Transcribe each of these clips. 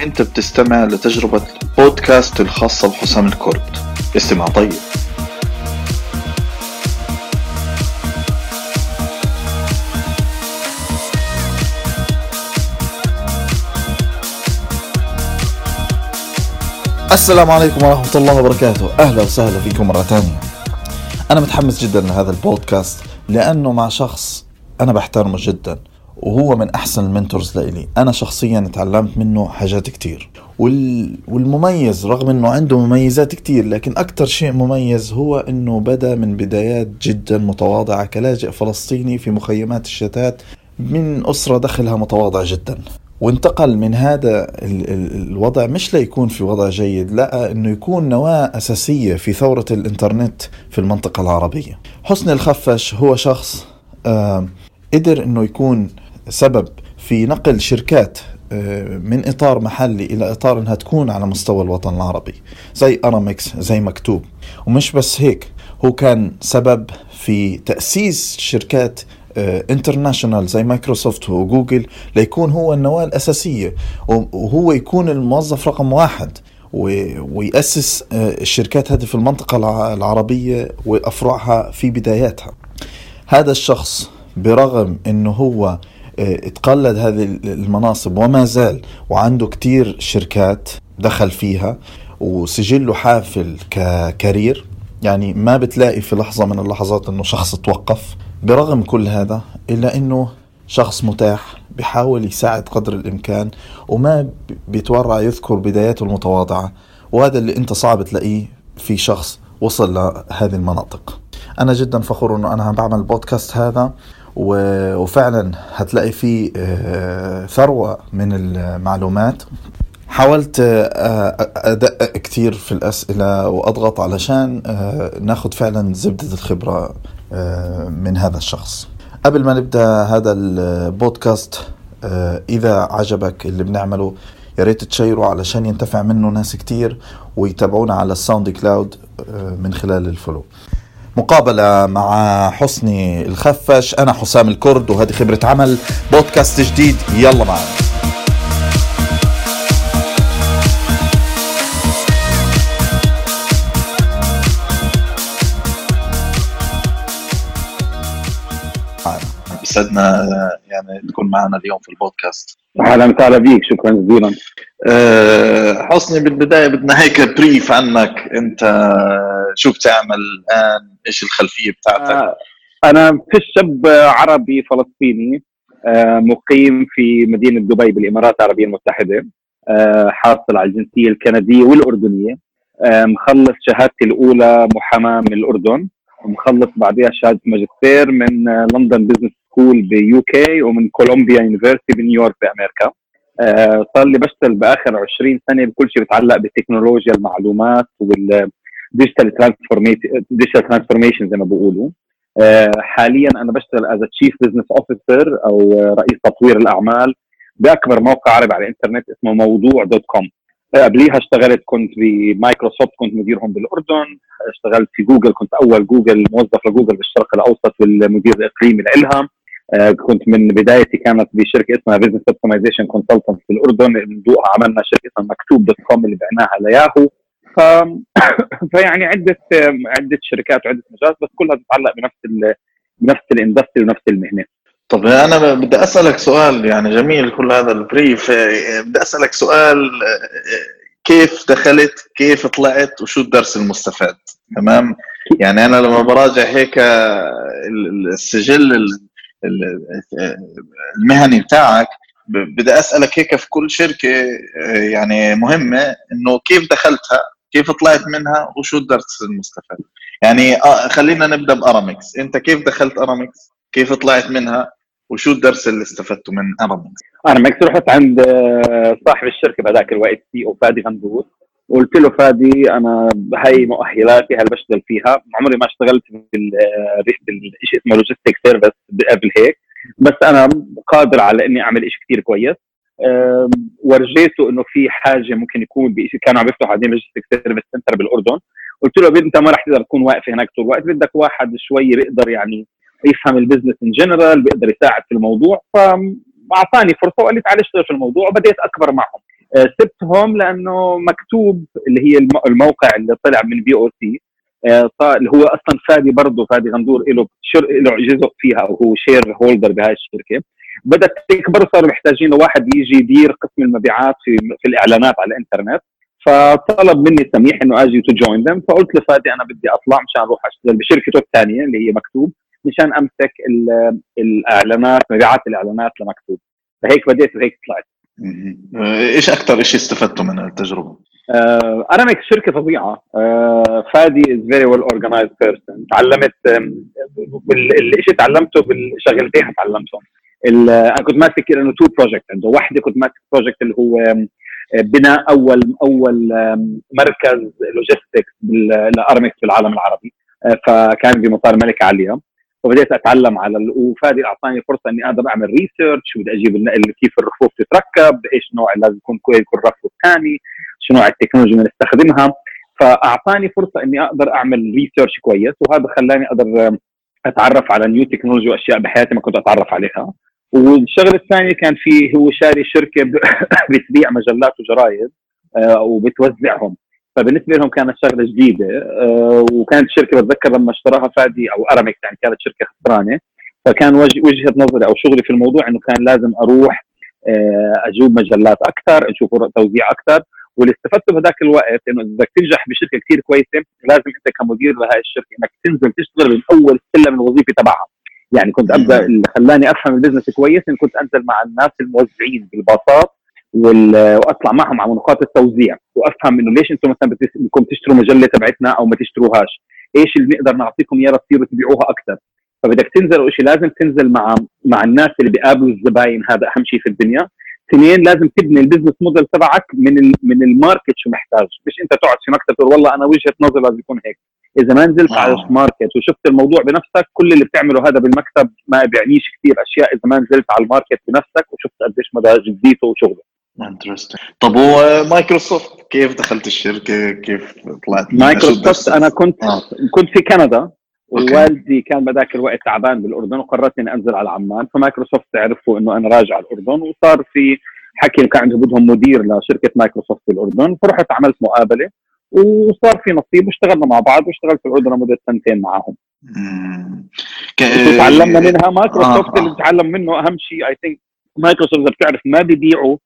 أنت بتستمع لتجربة بودكاست الخاصة بحسام الكرد. استمع طيب. السلام عليكم ورحمة الله وبركاته. أهلا وسهلا فيكم مرة ثانية. أنا متحمس جدا لهذا البودكاست لأنه مع شخص أنا بحترمه جدا. وهو من أحسن المنتورز لإلي. أنا شخصيا تعلمت منه حاجات كتير. وال... والمميز رغم أنه عنده مميزات كتير لكن أكثر شيء مميز هو أنه بدأ من بدايات جدا متواضعة كلاجئ فلسطيني في مخيمات الشتات من أسرة دخلها متواضع جدا. وانتقل من هذا الوضع مش ليكون في وضع جيد لأ إنه يكون نواة أساسية في ثورة الإنترنت في المنطقة العربية. حسني الخفش هو شخص قدر إنه يكون سبب في نقل شركات آه، من إطار محلي إلى إطار إنها تكون على مستوى الوطن العربي زي ارامكس زي مكتوب. ومش بس هيك هو كان سبب في تأسيس شركات international آه، زي مايكروسوفت وجوجل ليكون هو النواة الأساسية. وهو يكون الموظف رقم واحد ويأسس آه، الشركات هذه في المنطقة العربية وأفرعها في بداياتها. هذا الشخص برغم أنه هو اتقلد هذه المناصب وما زال وعنده كتير شركات دخل فيها وسجله حافل ككارير يعني ما بتلاقي في لحظة من اللحظات إنه شخص توقف. برغم كل هذا إلا إنه شخص متاح بحاول يساعد قدر الإمكان وما بيتورع يذكر بداياته المتواضعة. وهذا اللي أنت صعب تلاقيه في شخص وصل لهذه المناطق. أنا جدا فخور إنه أنا عم بعمل البودكاست هذا وفعلا هتلاقي فيه آه، ثروة من المعلومات. حاولت آه، أدقق كثير في الأسئلة وأضغط علشان آه، ناخد فعلا زبدة الخبرة من هذا الشخص. قبل ما نبدأ هذا البودكاست إذا عجبك اللي بنعمله يا ريت تشيروا علشان ينتفع منه ناس كتير ويتابعونا على ال SoundCloud من خلال ال follow. مقابلة مع حسني الخفش أنا حسام الكرد وهذه خبرة عمل بودكاست جديد يلا معنا. يسعدنا يعني تكون معنا اليوم في البودكاست. أهلا وسهلا بيك شكرا جزيلا. أه حسني بالبداية بدنا هيك بريف عنك أنت شو بتعمل الآن؟ إيش الخلفية بتاعتك؟ أه أنا في شاب عربي فلسطيني أه مقيم في مدينة دبي بالإمارات العربية المتحدة أه حاصل على الجنسية الكندية والأردنية مخلص شهادتي الأولى محاماة من الأردن ومخلص بعدها شهادة ماجستير من London Business School ب UK ومن Columbia University بنيويورك بأمريكا. آه صار لي بشتغل بآخر 20 سنة بكل شيء بيتعلق بتكنولوجيا المعلومات وال digital digital transformation زي ما بيقولوا. آه حاليا أنا بشتغل as chief business officer أو رئيس تطوير الأعمال بأكبر موقع عربي على الإنترنت اسمه موضوع dot com. قبليها اشتغلت كنت بمايكروسوفت كنت مديرهم بالأردن. اشتغلت في جوجل كنت أول جوجل موظف لجوجل بالشرق الأوسط والمدير الإقليمي لإلها آه، كنت من بدايتي كانت بشركة اسمها Business Optimization Consultant في الأردن. من ضوءها عملنا شركة اسمها مكتوب dot com اللي بعناها لياهو. ف... فيعني عدة عدة شركات وعدة مجالات بس كلها تتعلق بنفس ال... بنفس ال industry ونفس المهنة. طب أنا بدي أسألك سؤال يعني جميل كل هذا ال brief بدي أسألك سؤال كيف دخلت؟ كيف طلعت؟ وشو الدرس المستفاد؟ تمام؟ يعني أنا لما براجع هيك السجل المهني بتاعك بدي أسألك هيك في كل شركة يعني مهمة إنه كيف دخلتها؟ كيف طلعت منها وشو الدرس المستفاد يعني آه، خلينا نبدأ بأرامكس. أنت كيف دخلت أرامكس؟ كيف طلعت منها؟ وشو الدرس اللي استفدته من أرامكس؟ أرامكس رحت عند آه، صاحب الشركة بهذاك الوقت CEO فادي غندور. وقلت له فادي أنا هي مؤهلاتي هل بشتغل فيها. عمري ما اشتغلت بالشيء اسمه logistic service قبل هيك. بس أنا قادر على إني أعمل شيء كثير كويس. ورجيته إنه في حاجة ممكن يكون كانوا عم يفتحوا بعدين logistic service center بالأردن. قلت له أنت ما راح تقدر تكون واقف هناك طول الوقت بدك واحد شوي بيقدر يعني يفهم ال business in general بيقدر يساعد في الموضوع. فاعطاني فرصة وقال لي تعال اشتغل في الموضوع. وبديت أكبر معهم. سبتهم لأنه مكتوب اللي هي الموقع اللي طلع من BOC اللي هو أصلا فادي برضه فادي غندور له له جزء فيها أو هو shareholder بهاي الشركة. بدأت تكبر صاروا محتاجين واحد يجي يدير قسم المبيعات في في الإعلانات على الإنترنت. فطلب مني سميح إنه أجي to join them فقلت لفادي أنا بدي أطلع مشان أروح أشتغل بشركته الثانية اللي هي مكتوب مشان أمسك الإعلانات مبيعات الإعلانات لمكتوب. فهيك بديت وهيك طلعت. إيش أكثر شيء استفدته من التجربة؟ آه أرامكس شركة فظيعة. آه فادي is very well organized person تعلمت الشيء تعلمته بالشغلتين تعلمتهم. أنا كنت ماسك انه two project عنده واحدة كنت ماسك project اللي هو بناء أول أول مركز logistics لأرامكس في العالم العربي. آه، فكان بمطار الملكه عليا فبديت أتعلم على وفادي أعطاني فرصة إني أقدر أعمل research بدي أجيب كيف الرفوف تتركب إيش نوع لازم يكون كويس يكون الرف الثاني شو نوع التكنولوجيا اللي نستخدمها. فأعطاني فرصة إني أقدر أعمل research كويس وهذا خلاني أقدر أتعرف على new technology وأشياء بحياتي ما كنت أتعرف عليها. والشغلة الثانية كان في هو شاري شركة بتبيع مجلات وجرايد آه، وبتوزعهم. فبالنسبة لهم كانت شغلة جديدة آه، وكانت الشركة بتذكر لما اشتراها فادي أو ارامكس يعني كانت شركة خسرانة. فكان وجهة نظري أو شغلي في الموضوع إنه كان لازم أروح آه، أجوب مجلات أكثر أشوف توزيع أكثر. واللي استفدته بهذاك الوقت إنه إذا بدك تنجح بشركة كثير كويسة لازم أنت كمدير لهي الشركة إنك تنزل تشتغل من أول سلم الوظيفي تبعها. يعني كنت أبدأ اللي خلاني أفهم ال business كويس اني كنت أنزل مع الناس الموزعين بالباصات وأطلع معهم على نقاط التوزيع وأفهم إنه ليش أنتم مثلا بدكم تشتروا مجلة تبعتنا أو ما تشتروهاش؟ إيش اللي بنقدر نعطيكم اياه تصيروا تبيعوها أكثر؟ فبدك تنزل أول شيء لازم تنزل مع مع الناس اللي بيقابلوا الزباين هذا أهم شيء في الدنيا. اثنين لازم تبني ال business model تبعك من ال من ال market شو محتاج. مش أنت تقعد في مكتب تقول والله أنا وجهة نظري لازم يكون هيك. إذا ما نزلت آه. على ال market وشفت الموضوع بنفسك كل اللي بتعمله هذا بالمكتب ما بيعنيش كثير أشياء إذا ما نزلت على ال market بنفسك وشفت قديش مدى جديته وشغلة. Interesting طب هو مايكروسوفت كيف دخلت الشركة؟ كيف طلعت؟ مايكروسوفت أنا كنت آه. كنت في كندا ووالدي كان بذاك الوقت تعبان بالأردن وقررت إني أنزل على عمان فمايكروسوفت عرفوا إنه أنا راجع الأردن وصار في حكي كان عندهم بدهم مدير لشركة مايكروسوفت في الاردن فرحت عملت مقابلة. وصار في نصيب واشتغلنا مع بعض واشتغلت في الأردن لمدة سنتين معهم تعلمنا منها. مايكروسوفت آه. اللي بتعلم منه أهم شيء I think مايكروسوفت إذا بتعرف ما بيبيعوا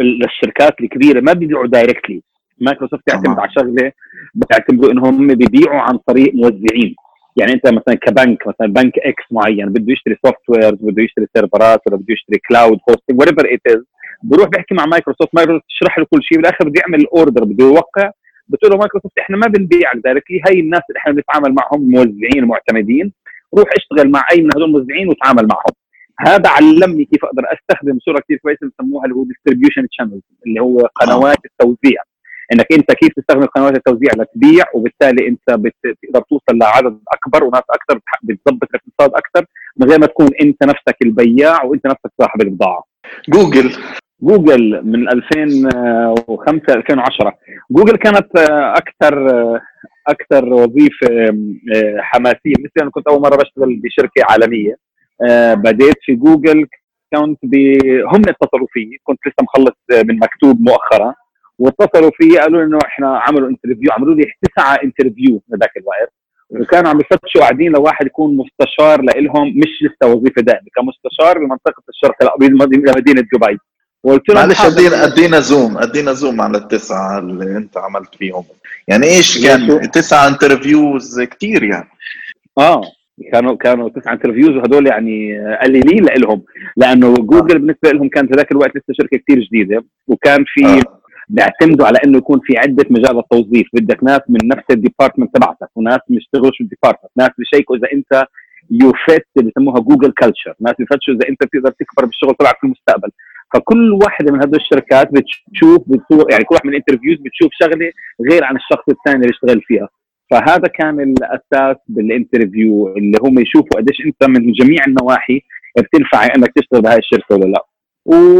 للشركات الكبيرة ما بيبيعوا directly مايكروسوفت تعتمد على شغلة بتعتمدوا إنهم بيبيعوا عن طريق موزعين. يعني أنت مثلا كبنك مثلا بنك X معين بده يشتري softwares بده يشتري سيرفرات ولا بده يشتري cloud hosting whatever it is بروح بيحكي مع مايكروسوفت مايكروسوفت تشرح له كل شيء بالآخر بده يعمل order بده يوقع بتقول له مايكروسوفت إحنا ما بنبيعك directly هي الناس اللي إحنا بنتعامل معهم موزعين معتمدين روح اشتغل مع أي من هذول الموزعين وتعامل معهم. هذا علمني كيف أقدر أستخدم صورة كثير كويسة بسموها اللي هو distribution channels اللي هو قنوات التوزيع. إنك أنت كيف تستخدم قنوات التوزيع لتبيع وبالتالي أنت بتقدر توصل لعدد أكبر وناس أكثر بتظبط الاقتصاد أكثر من غير ما تكون أنت نفسك البياع وأنت نفسك صاحب البضاعة. جوجل. جوجل من 2005 2010 جوجل كانت أكثر أكثر وظيفة حماسية. مثل أنا كنت أول مرة بشتغل بشركة عالمية بديت في جوجل كنت هم اتصلوا فيي. كنت لسه مخلص من مكتوب مؤخرا. واتصلوا فيي قالوا إنه إحنا عملوا interview عملوا لي تسعة interview ذاك الوقت. وكانوا عم يفتشوا قاعدين لواحد يكون مستشار لهم مش لسه وظيفة دائمة كمستشار بمنطقة الشرق الاوسط لمدينه دبي. وقلت له معلش ادينا أدينا zoom أدينا zoom على التسعة اللي أنت عملت فيهم. يعني إيش كان؟ تسعة interviews كثير يعني. آه كانوا كانوا تسعة interviews وهدول يعني قليلين لهم لأنه جوجل آه. بالنسبة لهم كانت ذاك الوقت لسه شركة كثير جديدة. وكان في آه. بيعتمدوا على إنه يكون في عدة مجالات توظيف بدك ناس من نفس ال department تبعتك وناس بيشتغلوا في ال department ناس بيشيكوا إذا أنت you fit اللي بسموها جوجل culture ناس بيفتشوا إذا أنت بتقدر تكبر بالشغل تبعك في المستقبل. فكل واحدة من هذول الشركات بتشوف بتصور يعني كل واحد من ال interviews بتشوف شغلة غير عن الشخص الثاني اللي اشتغل فيها. فهذا كان الأساس بال interview اللي هم يشوفوا قديش أنت من جميع النواحي بتنفع إنك تشتغل بهاي الشركة ولا لا.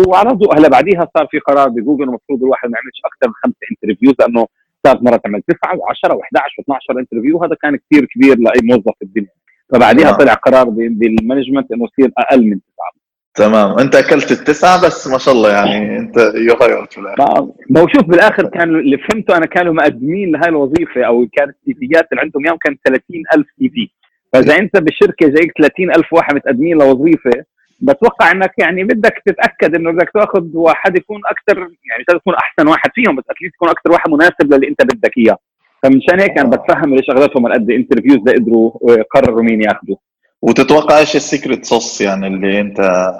وعلى ضوء هلا بعديها صار في قرار بجوجل المفروض الواحد ما يعملش أكثر من خمسة انترفيوز لأنه صارت مرة تعمل تسعة و10 و11 و12 interview وهذا كان كثير كبير لأي موظف في الدنيا. فبعديها طلع قرار بال management إنه يصير أقل من تسعة. تمام. انت أكلت التسعة بس ما شاء الله يعني انت يغيرت في الآخر ما هو شوف بالآخر كان اللي فهمته أنا كانوا مقدمين لهي الوظيفة أو كانت السيفيات اللي عندهم إياهم كان 30000 CV. فاذا أنت بالشركة جايك 30000 واحد متقدمين لوظيفة بتوقع إنك يعني بدك تتأكد إنه بدك تأخذ واحد يكون أكثر يعني تكون أحسن واحد فيهم بس أكيد تكون أكثر واحد مناسب للي أنت بدك إياه. فمشان هيك أنا بتفهم ليش اغلبهم قد interviews لقدروا وقرروا مين ياخذوا وتتوقع إيش ال secret sauce يعني اللي أنت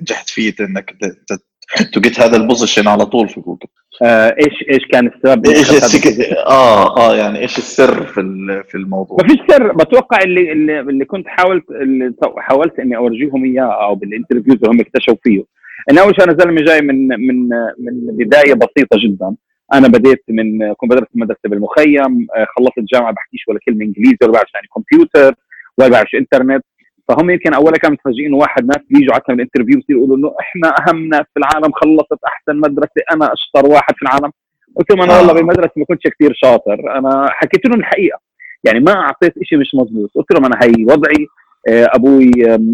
نجحت فيه إنك to get هذا ال position على طول في جوجل آه إيش إيش كان السبب إيش ال sec... آه آه يعني إيش السر في في الموضوع؟ ما فيش سر. بتوقع اللي اللي, كنت حاولت اللي حاولت إني أورجيهم إياه أو بال interviews اللي هم اكتشفوا فيه. انه أول شيء أنا زلمة جاي من من من بداية بسيطة جدا. أنا بديت من كنت بدرس مدرسة بالمخيم. آه، خلصت الجامعة بحكيش ولا كلمة إنجليزي ولا بعرف يعني كمبيوتر ولا بعرف انترنت فهم يمكن أولا كانوا متفاجئين واحد ناس بيجوا على ال interview بصير يقولوا إنه إحنا اهم ناس في العالم خلصت أحسن مدرسة أنا أشطر واحد في العالم. قلت لهم أنا والله آه. بالمدرسة ما كنتش كثير شاطر. أنا حكيت لهم الحقيقة. يعني ما أعطيت شيء مش مضبوط قلت لهم أنا هي وضعي آه، أبوي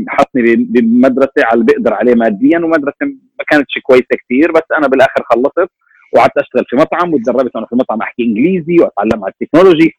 حطني بمدرسه على اللي بقدر عليه ماديا ومدرسة ما كانتش كويسة كثير بس أنا بالآخر خلصت وقعدت أشتغل في مطعم وتدربت وأنا في المطعم أحكي إنجليزي وأتعلم على ال technology.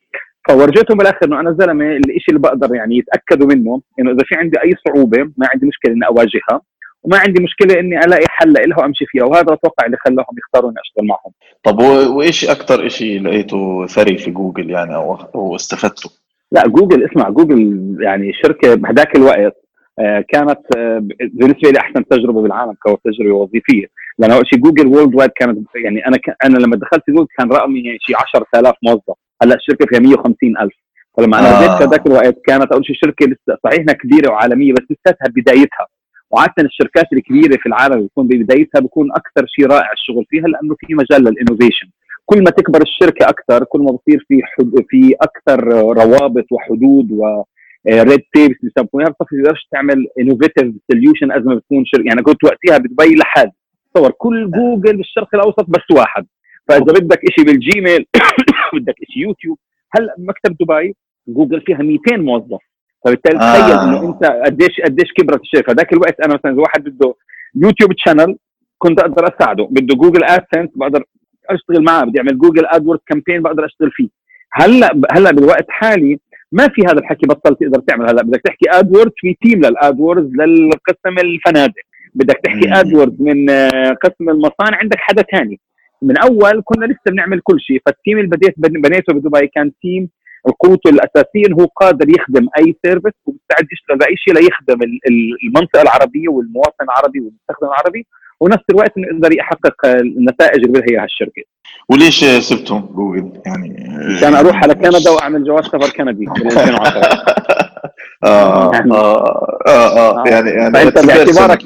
فورجيتهم بالآخر إنه أنا زلمه الشيء اللي بقدر يعني يتأكدوا منه إنه إذا في عندي أي صعوبة ما عندي مشكلة إني أواجهها وما عندي مشكلة إني ألاقي حل لها وامشي فيها وهذا أتوقع اللي خلاهم يختاروا إني أشتغل معهم. طب وإيش أكثر شيء لقيته ثري في جوجل يعني أو استفدته؟ لا جوجل اسمع جوجل يعني شركة بهذاك الوقت آه، كانت آه، بالنسبة لي أحسن تجربة بالعالم كتجربة وظيفية. لأن أول شيء جوجل worldwide كانت يعني أنا أنا لما دخلت جوجل كان رقمي شيء 10000 موظف. هلا الشركة فيها 150000 فلما أنا بديت آه. ذاك الوقت كانت أول شيء شركة لسه صحيح إنها كبيرة وعالمية بس لساتها بدايتها. وعاده الشركات الكبيرة في العالم بيكون ببدايتها بيكون أكثر شيء رائع الشغل فيها لأنه في مجال لل innovation. كل ما تكبر الشركة أكثر كل ما بصير في حد... في أكثر روابط وحدود و red tapes بيسموها بتصير تقدرش تعمل innovative solution أزمة بتكون شركه يعني كنت وقتها بدبي لحد. تصور كل جوجل بالشرق الأوسط بس واحد. فإذا بدك شيء بالجيميل بدك شيء يوتيوب. هلأ مكتب دبي جوجل فيها 200 موظف. فبالتالي آه. تخيل إنه أنت قديش قديش كبرت الشركة. ذاك الوقت أنا مثلا إذا واحد بده يوتيوب channel كنت أقدر أساعده. بده جوجل AdSense بقدر أشتغل معاه بدي أعمل جوجل AdWord campaign بقدر أشتغل فيه. هلأ هلأ بالوقت حالي ما في هذا الحكي بطل تقدر تعمل. هلأ بدك تحكي AdWord في team لل AdWord للقسم الفنادق. بدك تحكي AdWord من آه، قسم المصانع عندك حدا ثاني من أول كنا لسه بنعمل كل شيء فال team اللي بديت بنيته بدبي كان team قوته الأساسية إنه هو قادر يخدم أي service ومستعد يشتغل بأي شيء ليخدم المنطقة العربية والمواطن العربي والمستخدم العربي ونفس الوقت إنه يقدر يحقق النتائج اللي بدها إياها الشركة. وليش سبتهم جوجل يعني؟ عشان أروح على كندا وأعمل جواز سفر كندي بال 2010 آه،, يعني آه, آه آه يعني يعني باعتبارك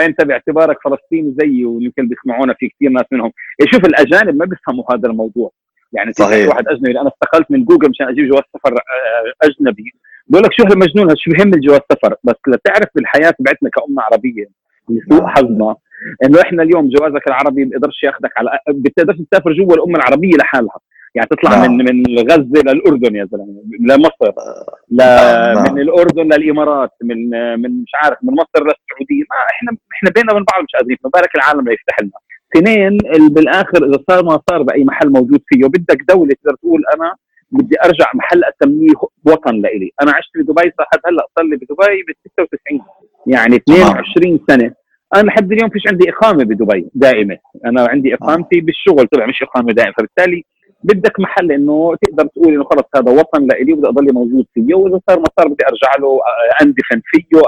فانت باعتبارك فلسطيني زيي ويمكن بيسمعونا في كثير ناس منهم. شوف الأجانب ما بيفهموا هذا الموضوع. يعني صحيح. واحد أجنبي أنا استقلت من جوجل مشان أجيب جواز سفر آه، أجنبي. بقول لك شو هالمجنون شو بهم الجواز سفر؟ بس لتعرف بالحياة تبعتنا كأمة عربية لسوء نعم. حظنا إنه إحنا اليوم جوازك العربي بيقدرش ياخذك على بتقدرش تسافر جوا الأمة العربية لحالها. يعني تطلع نعم. من من غزة للأردن يا زلمة لمصر آه، ل... نعم. من الأردن للإمارات من من مش عارف من مصر للسعودية ما إحنا إحنا بيننا وبين بعض مش قادرين ما بالك العالم لا يفتح لنا. اثنين بالآخر إذا صار ما صار بأي محل موجود فيه بدك دولة تقدر تقول أنا بدي أرجع محل أسميه وطن لإلي. أنا عشت في دبي صار هلأ صار لي بدبي ب 96 يعني 22 سنة. أنا لحد اليوم فيش عندي إقامة بدبي دائمه أنا عندي إقامتي بالشغل طلع مش إقامة دائمه فبالتالي بدك محل إنه تقدر تقول إنه خلص هذا وطن لإلي وبدي اضل موجود فيه وإذا صار ما صار بدي أرجع له أندفن فيه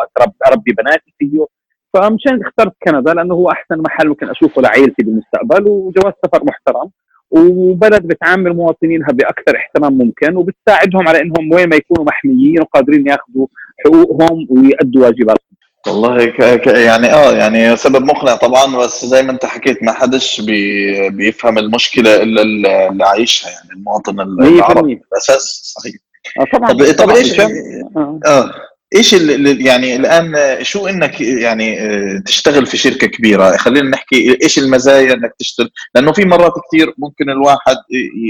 أربي بناتي فيه. فمشان اخترت كندا لأنه هو أحسن محل ممكن أشوفه لعائلتي بالمستقبل وجواز سفر محترم. وبلد بتعامل مواطنينها بأكثر احترام ممكن وبتساعدهم على إنهم وين ما يكونوا محميين وقادرين ياخذوا حقوقهم ويؤدوا واجباتهم. والله ك... ك... يعني آه يعني سبب مقنع طبعا بس زي ما أنت حكيت ما حدش بي... بيفهم المشكلة إلا اللي عايشها يعني المواطن العربي أساس صحيح. آه طبعا. طب, طب إيش آه, آه. إيش اللي يعني الآن شو إنك يعني آه، تشتغل في شركة كبيرة؟ خلينا نحكي إيش المزايا إنك تشتغل؟ لأنه في مرات كثير ممكن الواحد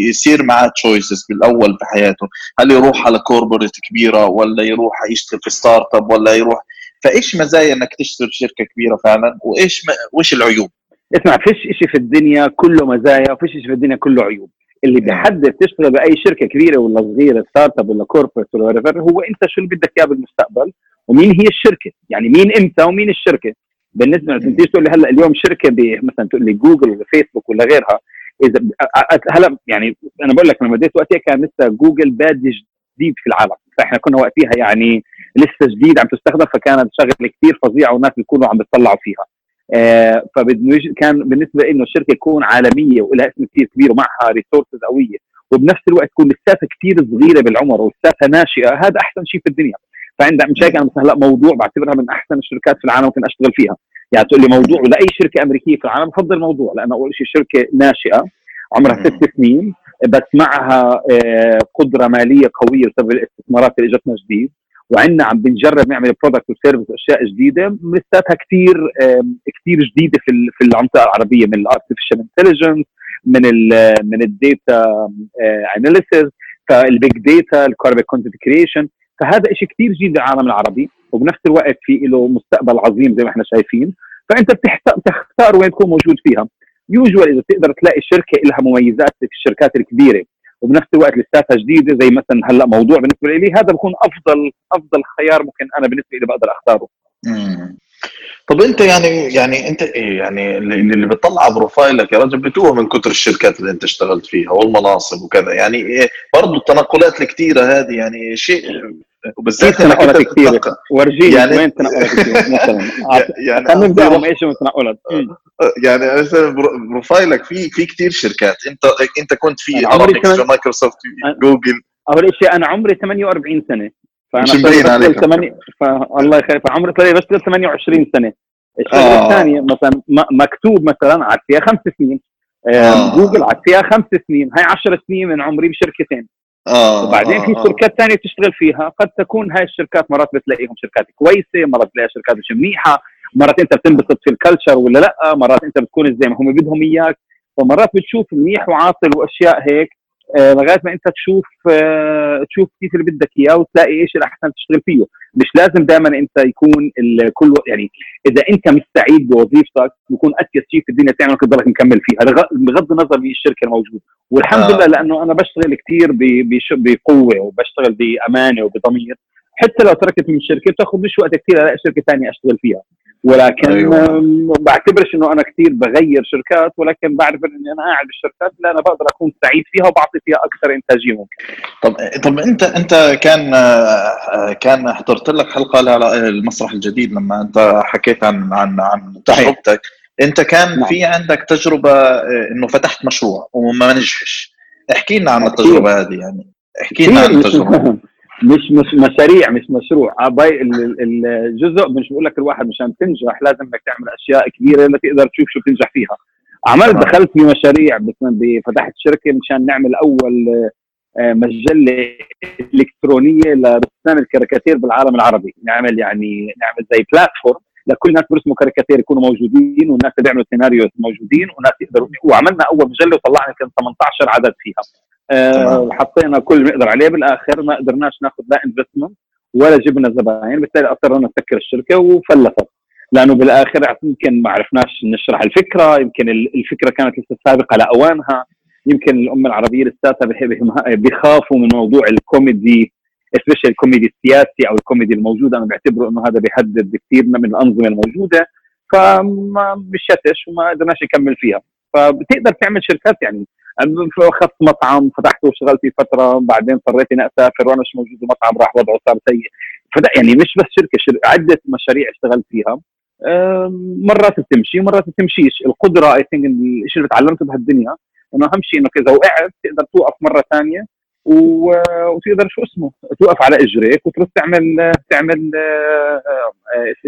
يصير معاه choices بالأول في حياته. هل يروح على corporate كبيرة ولا يروح يشتغل في startup ولا يروح فإيش مزايا إنك تشتغل شركة كبيرة فعلا؟ وإيش وإيش العيوب؟ اسمع فيش شيء في الدنيا كله مزايا وفيش شيء في الدنيا كله عيوب. اللي بيحدد تشتغل بأي شركة كبيرة ولا صغيرة startup ولا corporate ولا هو أنت شو اللي بدك إياه بالمستقبل ومين هي الشركة؟ يعني مين أنت ومين الشركة؟ بالنسبة انت تيجي تقول لي هلأ اليوم شركة مثلا تقول لي جوجل ولا فيسبوك ولا غيرها إذا هلأ يعني أنا بقول لك لما بديت وقتها كان لسه جوجل بادي جديد في العالم فإحنا كنا وقتها يعني لسه جديد عم تستخدم فكانت شغلة كثير فظيعة والناس بيكونوا عم بيطلعوا فيها. آه كان بالنسبة إنه الشركة تكون عالمية ولها اسم كثير كبير ومعها resources قوية وبنفس الوقت تكون لساتها كثير صغيرة بالعمر ولساتها ناشئة هذا أحسن شيء في الدنيا. فعندها مش هيك أنا مثلا هلا موضوع بعتبرها من أحسن الشركات في العالم ممكن أشتغل فيها. يعني تقول لي موضوع لأي شركة أمريكية في العالم بفضل موضوع لأنه أول شيء شركة ناشئة عمرها ست سنين بس معها آه، قدرة مالية قوية بسبب الاستثمارات اللي اجتنا جديد. وعندنا عم بنجرب نعمل product و service وأشياء جديدة لساتها كثير كثير جديدة في في المنطقة العربية من ال artificial intelligence من ال من ال data analysis فال big data ال Arabic content creation فهذا شيء كثير جديد بالعالم العربي وبنفس الوقت في له مستقبل عظيم زي ما إحنا شايفين فأنت بتختار وين تكون موجود فيها. يوجوال إذا تقدر تلاقي شركة لها مميزات في الشركات الكبيرة. وبنفس الوقت لساتها جديدة زي مثلا هلأ موضوع بالنسبة لي هذا بكون أفضل أفضل خيار ممكن أنا بالنسبة لي بقدر أختاره. طب أنت يعني يعني أنت إيه يعني اللي بتطلع بروفايلك يا رجل بتوه من كثر الشركات اللي أنت اشتغلت فيها والمناصب وكذا يعني إيه برضه التنقلات الكثيره هذه يعني شيء وبالذات تنقلات كثيره ورجيني يعني وين تنقلات كثيره مثلا؟ يعني خلينا نبدأ إيش تنقلات يعني مثلا profile ك في في كثير شركات. انت أنت كنت في عمري مايكروسوفت جوجل أول شيء أنا عمري 48 سنة. فأنا مش مبين عليك. ثمانية الله يخليك. فعمري طلع بشتغل 28 سنة. الشغله آه. الثانية مثلا مكتوب مثلا قعدت فيها خمس سنين. آه. جوجل قعدت فيها خمس سنين. هاي 10 سنين من عمري بشركتين. آه. وبعدين في آه. شركات ثانية بتشتغل فيها قد تكون هاي الشركات مرات بتلاقيهم شركات كويسة مرات بتلاقيها شركات مش منيحة مرات أنت بتنبسط في الكلتشر ولا لأ مرات أنت بتكون زي ما هم بدهم إياك فمرات بتشوف منيح وعاطل وأشياء هيك آه، لغاية ما انت تشوف آه، تشوف كيف اللي بدك إياه وتلاقي إيش الاحسن تشتغل فيه. مش لازم دائما انت يكون الكل يعني إذا انت مش سعيد بوظيفتك بيكون اسيس شيء في الدنيا تعمل تضلك مكمل فيها بغض النظر من الشركة الموجوده والحمد آه. لله لأنه أنا بشتغل كثير بقوة وبشتغل بأمانة وبضمير. حتى لو تركت من الشركة بتاخذ مش وقت كثير ألاقي شركة ثانية أشتغل فيها. ولكن أيوة. بعتبرش إنه أنا كثير بغير شركات ولكن بعرف إني أنا قاعد بالشركات اللي أنا بقدر أكون سعيد فيها وبعطي فيها أكثر إنتاجية ممكن. طب طب أنت أنت كان كان حضرت لك حلقة على المسرح الجديد لما أنت حكيت عن عن عن تجربتك أنت كان نعم. في عندك تجربة إنه فتحت مشروع وما نجحش احكي لنا عن التجربة هذه يعني احكي لنا عن التجربة مش مش مشاريع مش مشروع الجزء مش بقول لك الواحد مشان تنجح لازم إنك تعمل أشياء كبيرة لتقدر تشوف شو تنجح فيها. عملت دخلت في مشاريع فتحت شركة مشان نعمل أول آه، مجلة إلكترونية لرسام الكاريكاتير بالعالم العربي. نعمل يعني نعمل زي platform لكل الناس بيرسموا كاريكاتير يكونوا موجودين والناس اللي بيعملوا سيناريو موجودين وناس يقدروا وعملنا أول مجلة وطلعنا يمكن 18 عدد فيها. آه حطينا كل اللي نقدر عليه. بالآخر ما قدرناش ناخذ لا investment ولا جبنا زباين. بالتالي اضطرينا نسكر الشركة وفلتت لأنه بالآخر يمكن ما عرفناش نشرح الفكرة. يمكن الفكرة كانت لسه سابقة لاوانها يمكن الأمة العربية لساتها بيخافوا من موضوع ال comedy special الكوميدي السياسي أو الكوميدي الموجود. أنا بعتبره إنه هذا بيهدد كثير من الأنظمة الموجودة. فما مشتش وما قدرناش نكمل فيها. فبتقدر تعمل شركات يعني اخذت مطعم فتحته واشتغلت فيه فترة بعدين اضطريت إني أسافر وأنا مش موجود المطعم راح وضعه صار سيء. فده يعني مش بس شركة شر... عدة مشاريع اشتغلت فيها. مرات بتمشي ومرات بتمشيش. القدرة I think الشيء اللي تعلمته بهالدنيا إنه أهم شيء انك إذا وقعت تقدر توقف مرة ثانية. وتقدر شو اسمه توقف على إجريك وتروح تعمل تعمل آه،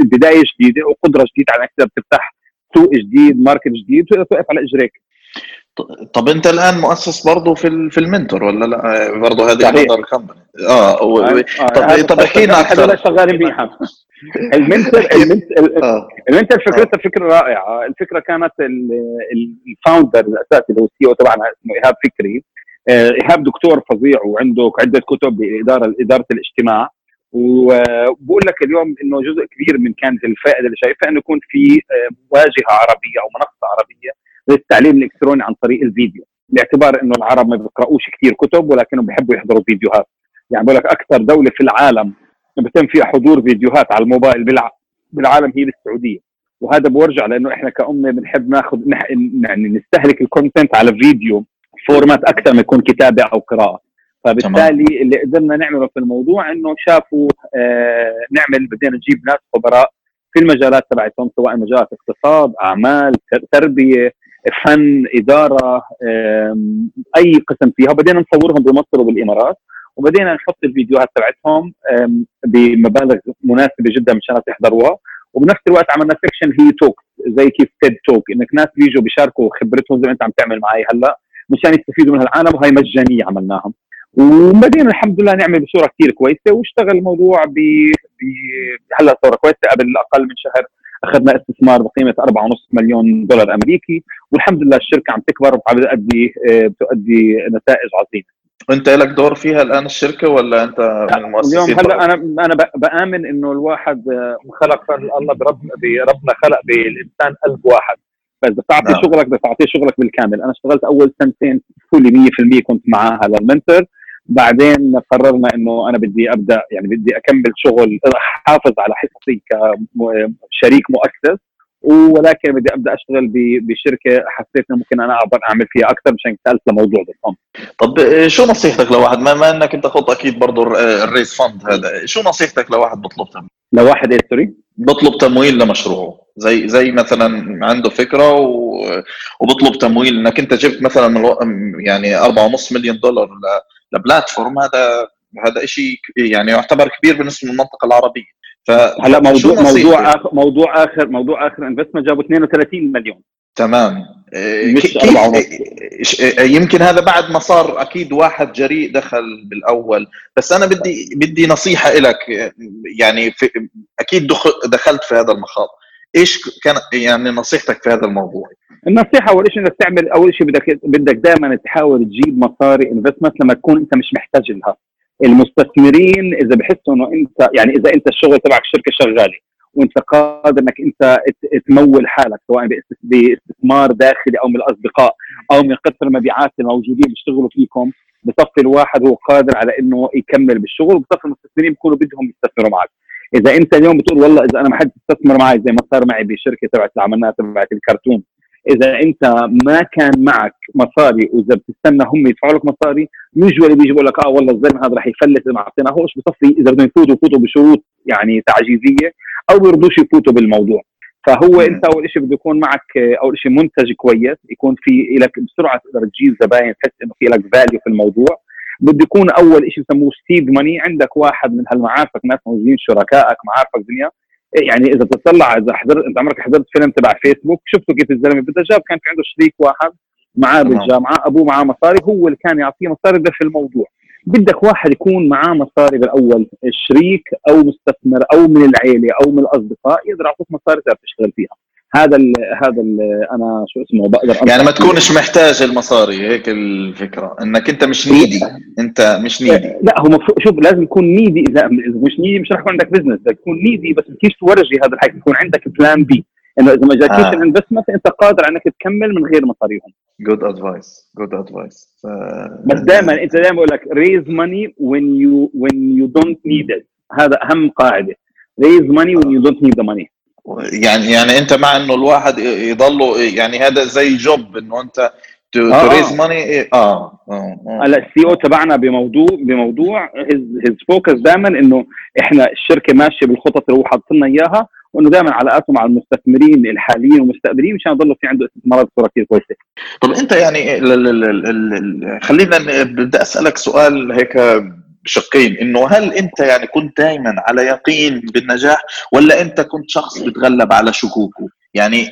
بداية جديدة وقدرة جديدة على إنك تقدر تفتح سوق جديد market جديد وتقدر توقف على إجريك. طب انت الآن مؤسس برضه في في المنتور ولا لا؟ برضه هذه مدار ال company آه, و... آه. طب طب احكي لنا أكثر. شغالين بيها. المنتور المنتور المنتور فكرتها فكرة رائعة. الفكرة كانت ال founder الأساسي اللي هو ال CEO تبعنا اسمه إيهاب فكري. آه، إيهاب دكتور فظيع وعنده عدة كتب باداره اداره الاجتماع. وبقول لك اليوم إنه جزء كبير من كانت الفائدة اللي شايفها إنه يكون في واجهه عربية أو منصة عربية للتعليم الإلكتروني عن طريق الفيديو باعتبار إنه العرب ما بيقراوش كثير كتب ولكنهم بيحبوا يحضروا فيديوهات. يعني بقول لك أكثر دولة في العالم بتم فيها حضور فيديوهات على الموبايل بالعالم هي السعودية. وهذا بورجع لأنه إحنا كأمة بنحب ناخذ يعني نستهلك ال content على video format أكثر ما يكون كتابة أو قراءة. فبالتالي تمام. اللي قدرنا نعمله في الموضوع إنه شافوا آه نعمل بدينا نجيب ناس خبراء في المجالات تبعتهم سواء مجالات اقتصاد أعمال تربية فن إدارة أي قسم فيها. وبدينا نصورهم بمصر وبالإمارات. وبدينا نحط الفيديوهات تبعتهم بمبالغ مناسبة جدا مشان يحضروها. وبنفس الوقت عملنا سكشن هي توك زي كيف تيد توك إنك ناس بيجوا بيشاركوا خبرتهم زي ما أنت عم تعمل معي هلأ مشان يستفيدوا من العالم وهي مجانية عملناها. وبدينا الحمد لله نعمل بصورة كثير كويسة. واشتغل الموضوع ب هلأ صورة كويسة قبل أقل من شهر. أخذنا استثمار بقيمة 4.5 مليون دولار أمريكي والحمد لله الشركة عم تكبر وعم تؤدي بتؤدي نتائج عظيمة. وانت لك دور فيها الآن الشركة ولا أنت من المؤسسين اليوم هلأ أنا أنا بآمن إنه الواحد خلق الله برب بربنا خلق بالإنسان قلب واحد. فاذا بتعطي نعم. شغلك بدك تعطيه شغلك بالكامل. أنا اشتغلت أول سنتين فولي 100% كنت معها للمنتور بعدين قررنا إنه أنا بدي أبدأ يعني بدي أكمل شغل أحافظ على حصتي كشريك مؤسس ولكن بدي أبدأ أشتغل بشركة حسيت انه ممكن أنا أقدر أعمل فيها أكثر مشان سالت لموضوع بال fund طب شو نصيحتك لواحد ما إنك أنت خضت أكيد برضه ال raise fund هذا شو نصيحتك لواحد بطلب تمويل؟ لواحد إيه sorry؟ بطلب تمويل لمشروعه زي زي مثلا عنده فكرة و... وبطلب تمويل إنك أنت جبت مثلا يعني 4.5 مليون دولار ل platform هذا هذا شيء يعني يعتبر كبير بالنسبة للمنطقة العربية. هلا موضوع موضوع آخر موضوع اخر موضوع آخر investment جابوا 32 مليون. تمام. مش كيف يمكن هذا بعد ما صار أكيد واحد جريء دخل بالأول. بس أنا بدي بدي نصيحة لك يعني في أكيد دخلت في هذا المخاض إيش كان يعني نصيحتك في هذا الموضوع؟ النصيحة أول شيء إنك تعمل أول شيء بدك بدك دائما تحاول تجيب مصاري investment لما تكون أنت مش محتاج لها المستثمرين إذا بحسوا إنه انت يعني إذا أنت الشغل تبعك شركه شغالة وأنت قادر إنك أنت تمول حالك سواء باستثمار داخلي أو من الأصدقاء أو من قطر المبيعات الموجودين بيشتغلوا فيكم بصفي الواحد هو قادر على إنه يكمل بالشغل وبصفي المستثمرين بيكونوا بدهم يستثمروا معك إذا أنت اليوم بتقول والله إذا أنا ما حد يستثمر معي زي ما صار معي بشركة تبعت اللي عملناها تبعت الكرتون إذا أنت ما كان معك مصاري وإذا بتستنى هم يدفعوا لك مصاري usually بيجي بيقول لك آه والله الزلمة هذا رح يفلت إذا ما اعطيناهوش بصفي إذا بدهم يفوتوا يفوتوا بشروط يعني تعجيزية أو بيرضوش يفوتوا بالموضوع. فهو أنت أول شيء بده يكون معك أول شيء منتج كويس يكون في لك بسرعة تقدر تجيب زباين تحس إنه في لك value في الموضوع. بده يكون أول شيء بسموه seed money عندك واحد من هالمعارفك ناس موجودين شركائك معارفك دنيا. يعني إذا بتطلع إذا حضرت انت عمرك حضرت فيلم تبع فيسبوك شفتوا كيف الزلمة. بده جاب كان في عنده شريك واحد معاه بالجامعة أبوه معاه مصاري هو اللي كان يعطيه مصاري ده في الموضوع. بدك واحد يكون معاه مصاري بالأول شريك أو مستثمر أو من العيلة أو من الأصدقاء يقدر يعطيك مصاري تقدر تشتغل فيها. هذا ال هذا ال أنا شو اسمه بقدر يعني ما تكونش محتاج المصاري هيك الفكرة. إنك أنت مش needy. أنت مش needy. لا هو شوف لازم يكون needy إذا مش needy مش رح يكون عندك business بدك تكون needy بس كيف تورجي هذا الحكي. يكون عندك plan B إنه إذا ما جاكيش آه. ال investment أنت قادر انك تكمل من غير مصاريهم. good advice good advice بس دائما أنت دائما بقول لك raise money when you when you don't need it هذا أهم قاعدة. raise money when you don't need the money يعني يعني انت مع انه الواحد يضله يعني هذا زي job انه انت ت raise money آه. هلا ال CEO تبعنا بموضوع بموضوع his focus دائما إنه إحنا الشركة ماشية بالخطط اللي هو حاطط لنا إياها وإنه دائما علاقاته مع المستثمرين الحاليين والمستقبلين مشان يضلوا في عنده استثمارات بصورة كثير كويسة. طب أنت يعني خلينا بدي أسألك سؤال هيك بشقين إنه هل أنت يعني كنت دائما على يقين بالنجاح ولا أنت كنت شخص بتغلب على شكوكه؟ يعني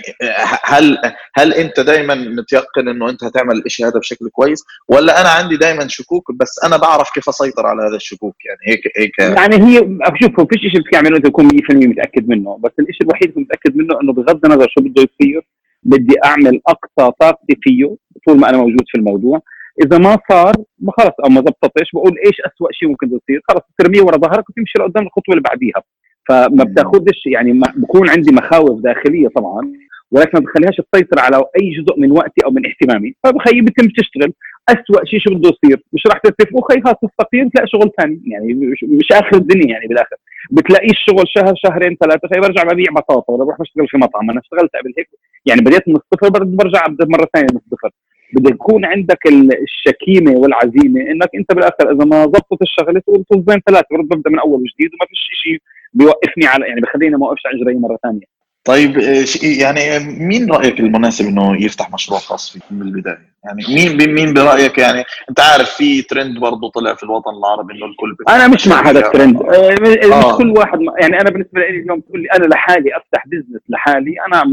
هل هل أنت دائما متيقن إنه أنت هتعمل الشيء هذا بشكل كويس ولا أنا عندي دائما شكوك بس أنا بعرف كيف أسيطر على هذا الشكوك؟ يعني هيك هيك. يعني هي شوف ما فيش شيء بتعمله انت تكون 100% متأكد منه بس الشيء الوحيد اللي متأكد منه إنه بغض النظر شو بده يصير بدي أعمل أقصى طاقتي فيه طول ما أنا موجود في الموضوع. إذا ما صار خلص أو ما زبطتش بقول؟ إيش اسوء شيء ممكن يصير؟ خلص ترميه ورا ظهرك وتمشي لقدام الخطوة اللي بعديها. فما بتاخذش يعني ما بكون عندي مخاوف داخلية طبعا ولكن ما بخليهاش تسيطر على أي جزء من وقتي أو من اهتمامي. فبخي بتم تشتغل. اسوء شيء شو بده يصير؟ مش راح تتفقوا خي خلص تستقيل تلاقي شغل ثاني. يعني مش آخر الدنيا يعني بالآخر. بتلاقي الشغل شهر شهرين ثلاثة خي برجع ببيع بطاطا ولا بروح بشتغل في مطعم. أنا اشتغلت قبل هيك يعني بديت من الصفر برجع ابدا مره ثانية من الصفر. بده يكون عندك الشكيمة والعزيمة إنك أنت بالآخر إذا ما ضبطت الشغلة تقول طزين ثلاثة ببدأ من أول وجديد وما فيش شيء بيوقفني على يعني بخليني ما اوقفش على إجري مرة ثانية طيب يعني مين رأيك المناسب إنه يفتح مشروع خاص فيه من البداية؟ يعني مين مين برأيك يعني أنت عارف في ترند برضه طلع في الوطن العربي إنه الكل أنا مش مع هذا الترند آه. مش آه. كل واحد يعني أنا بالنسبة لي اليوم تقول لي أنا لحالي أفتح business لحالي أنا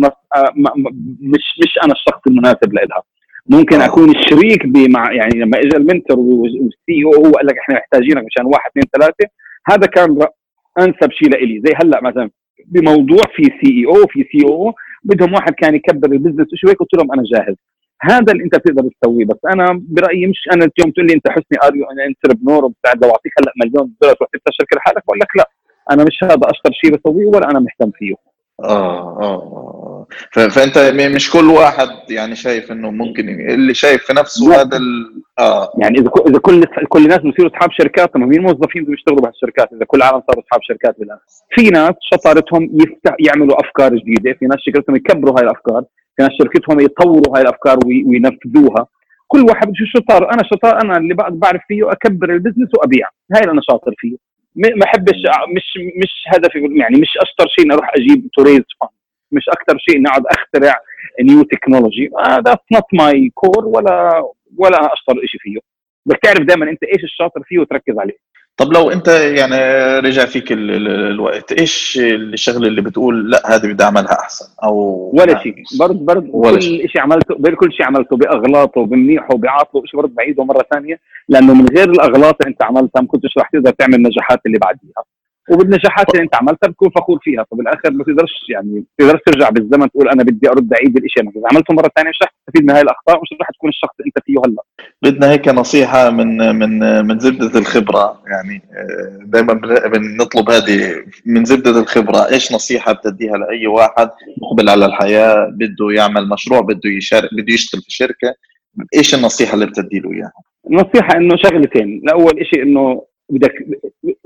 مش مش أنا الشخص المناسب لها ممكن آه. أكون شريك بمع يعني لما اجى المنتور وال CEO هو قال لك إحنا محتاجينك مشان واحد اثنين ثلاثة هذا كان أنسب شيء لإلي. زي هلأ مثلا بموضوع في CEO في CEO بدهم واحد كان يكبر ال business شوي قلت لهم أنا جاهز. هذا اللي أنت بتقدر تسويه. بس أنا برأيي مش أنا اليوم تقول لي أنت حسني are you أنا entrepreneur وبستعد أعطيك هلأ مليون دولار تروح تفتح شركة لحالك بقول لك لا. أنا مش هذا أشطر شيء بسويه ولا أنا مهتم فيه. آه آه. فأنت مش كل واحد يعني شايف إنه ممكن اللي شايف في نفسه هذا آه. يعني إذا إذا كل كل الناس بصيروا أصحاب شركات طب مين موظفين بده يشتغلوا بهالشركات؟ إذا كل العالم صاروا أصحاب شركات بالان في ناس شطارتهم يفتح يعملوا أفكار جديدة في ناس شطارتهم يكبروا هاي الأفكار في ناس شطارتهم يطوروا هاي الأفكار وينفذوها. كل واحد شو شطارته؟ أنا شطارتي أنا اللي بعرف فيه أكبر ال business وأبيع. هاي اللي أنا شاطر فيه. ما احبش مش مش هدفي يعني مش أشطر شيء إني أروح أجيب to raise مش أكثر شيء إني أقعد أخترع new technology that's not my core ولا ولا أشطر شيء فيه. بس تعرف دائما أنت إيش الشاطر فيه وتركز عليه. طب لو أنت يعني رجع فيك الوقت إيش الشغلة اللي بتقول لا هذه بدي أعملها أحسن؟ أو ولا شيء. برضه برضه كل شيء. عملته كل شيء عملته بأغلاطه وبمنيحه وبعاطله شيء برضه بعيده مرة ثانية لأنه من غير الأغلاط اللي أنت عملتها ما كنتش رح تقدر تعمل النجاحات اللي بعديها. وبالنجاحات اللي أنت عملتها بتكون فخور فيها. فبالاخر ما تقدرش يعني ما تقدرش ترجع بالزمن تقول أنا بدي أرد اعيد الشيء اذا عملته مرة ثانية مش رح تستفيد من هاي الأخطاء مش رح تكون الشخص اللي أنت فيه هلأ. بدنا هيك نصيحة من من من زبدة الخبرة. يعني آه، دائما بنطلب هذه من زبدة الخبرة. إيش نصيحة بتديها لأي واحد مقبل على الحياة بده يعمل مشروع بده يشارك بده يشتغل في شركة؟ إيش النصيحة اللي بتدي له إياها؟ النصيحه إنه شغلتين، الأول شيء إنه بدك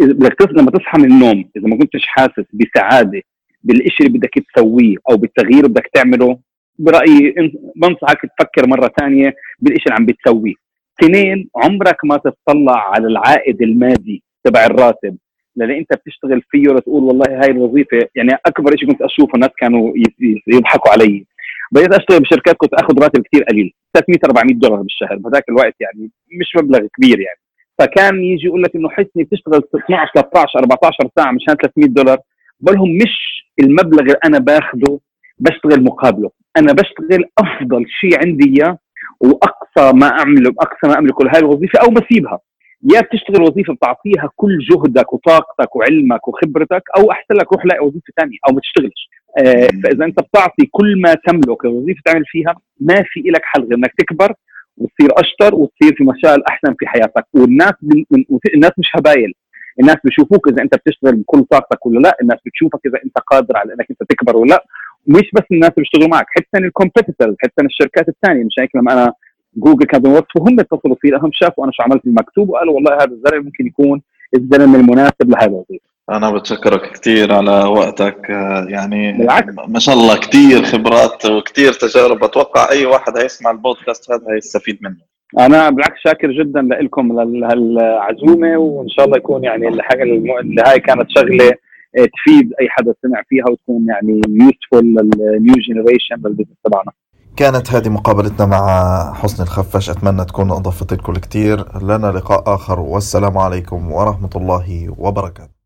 بدك لما تصحى من النوم إذا ما كنتش حاسس بسعادة بالشيء اللي بدك تسويه أو بالتغيير بدك تعمله برأيي بنصحك تفكر مرة ثانية بالشيء اللي عم بتسويه. اثنين عمرك ما تتطلع على العائد المادي تبع الراتب لأن أنت بتشتغل فيه وتقول والله هاي الوظيفة يعني أكبر شيء كنت أشوفه الناس كانوا يضحكوا علي. بديت أشتغل بشركات كنت آخذ راتب كثير قليل 300 400 دولار بالشهر بهذاك الوقت يعني مش مبلغ كبير يعني. فكان يجي يقول لك إنه حسني بتشتغل 12 13 14 ساعة مشان 300 دولار. بقول لهم مش المبلغ اللي أنا باخده بشتغل مقابله. أنا بشتغل أفضل شيء عندي إياه وأقصى ما أعمله أقصى ما املكه لهي الوظيفة أو بسيبها. يا بتشتغل وظيفة بتعطيها كل جهدك وطاقتك وعلمك وخبرتك أو أحسن لك روح لاقي وظيفة ثانية أو ما تشتغلش. آه فإذا أنت بتعطي كل ما تملك الوظيفه تعمل فيها ما في لك حل غير إنك تكبر وتصير أشطر وتصير في مشاغل أحسن في حياتك. والناس الناس مش هبايل. الناس بيشوفوك إذا أنت بتشتغل بكل طاقتك ولا لا. الناس بتشوفك إذا أنت قادر على إنك أنت تكبر ولا لا. مش بس الناس اللي بيشتغلوا معك حتى الكومبيتيتورز حتى الشركات الثانية. مش هيك لما أنا جوجل كانوا يوصفوا هم اتصلوا فيه لهم شافوا أنا شو عملت المكتوب وقالوا والله هذا الزلمة ممكن يكون الزلمة المناسب لهذا الوظيفة. أنا بتشكرك كثير على وقتك يعني بالعكس. ما شاء الله كثير خبرات وكثير تجارب. أتوقع أي واحد هيسمع البودكاست هذا هيستفيد منه. أنا بالعكس شاكر جدا لكم لهالعزومة وإن شاء الله يكون يعني الحاجة اللي هاي كانت شغلة آه، تفيد أي حدا سمع فيها وتكون يعني useful لل new generation لل business تبعنا. كانت هذه مقابلتنا مع حسن الخفاش. أتمنى تكون أضافت لكم كثير لنا لقاء آخر والسلام عليكم ورحمة الله وبركاته.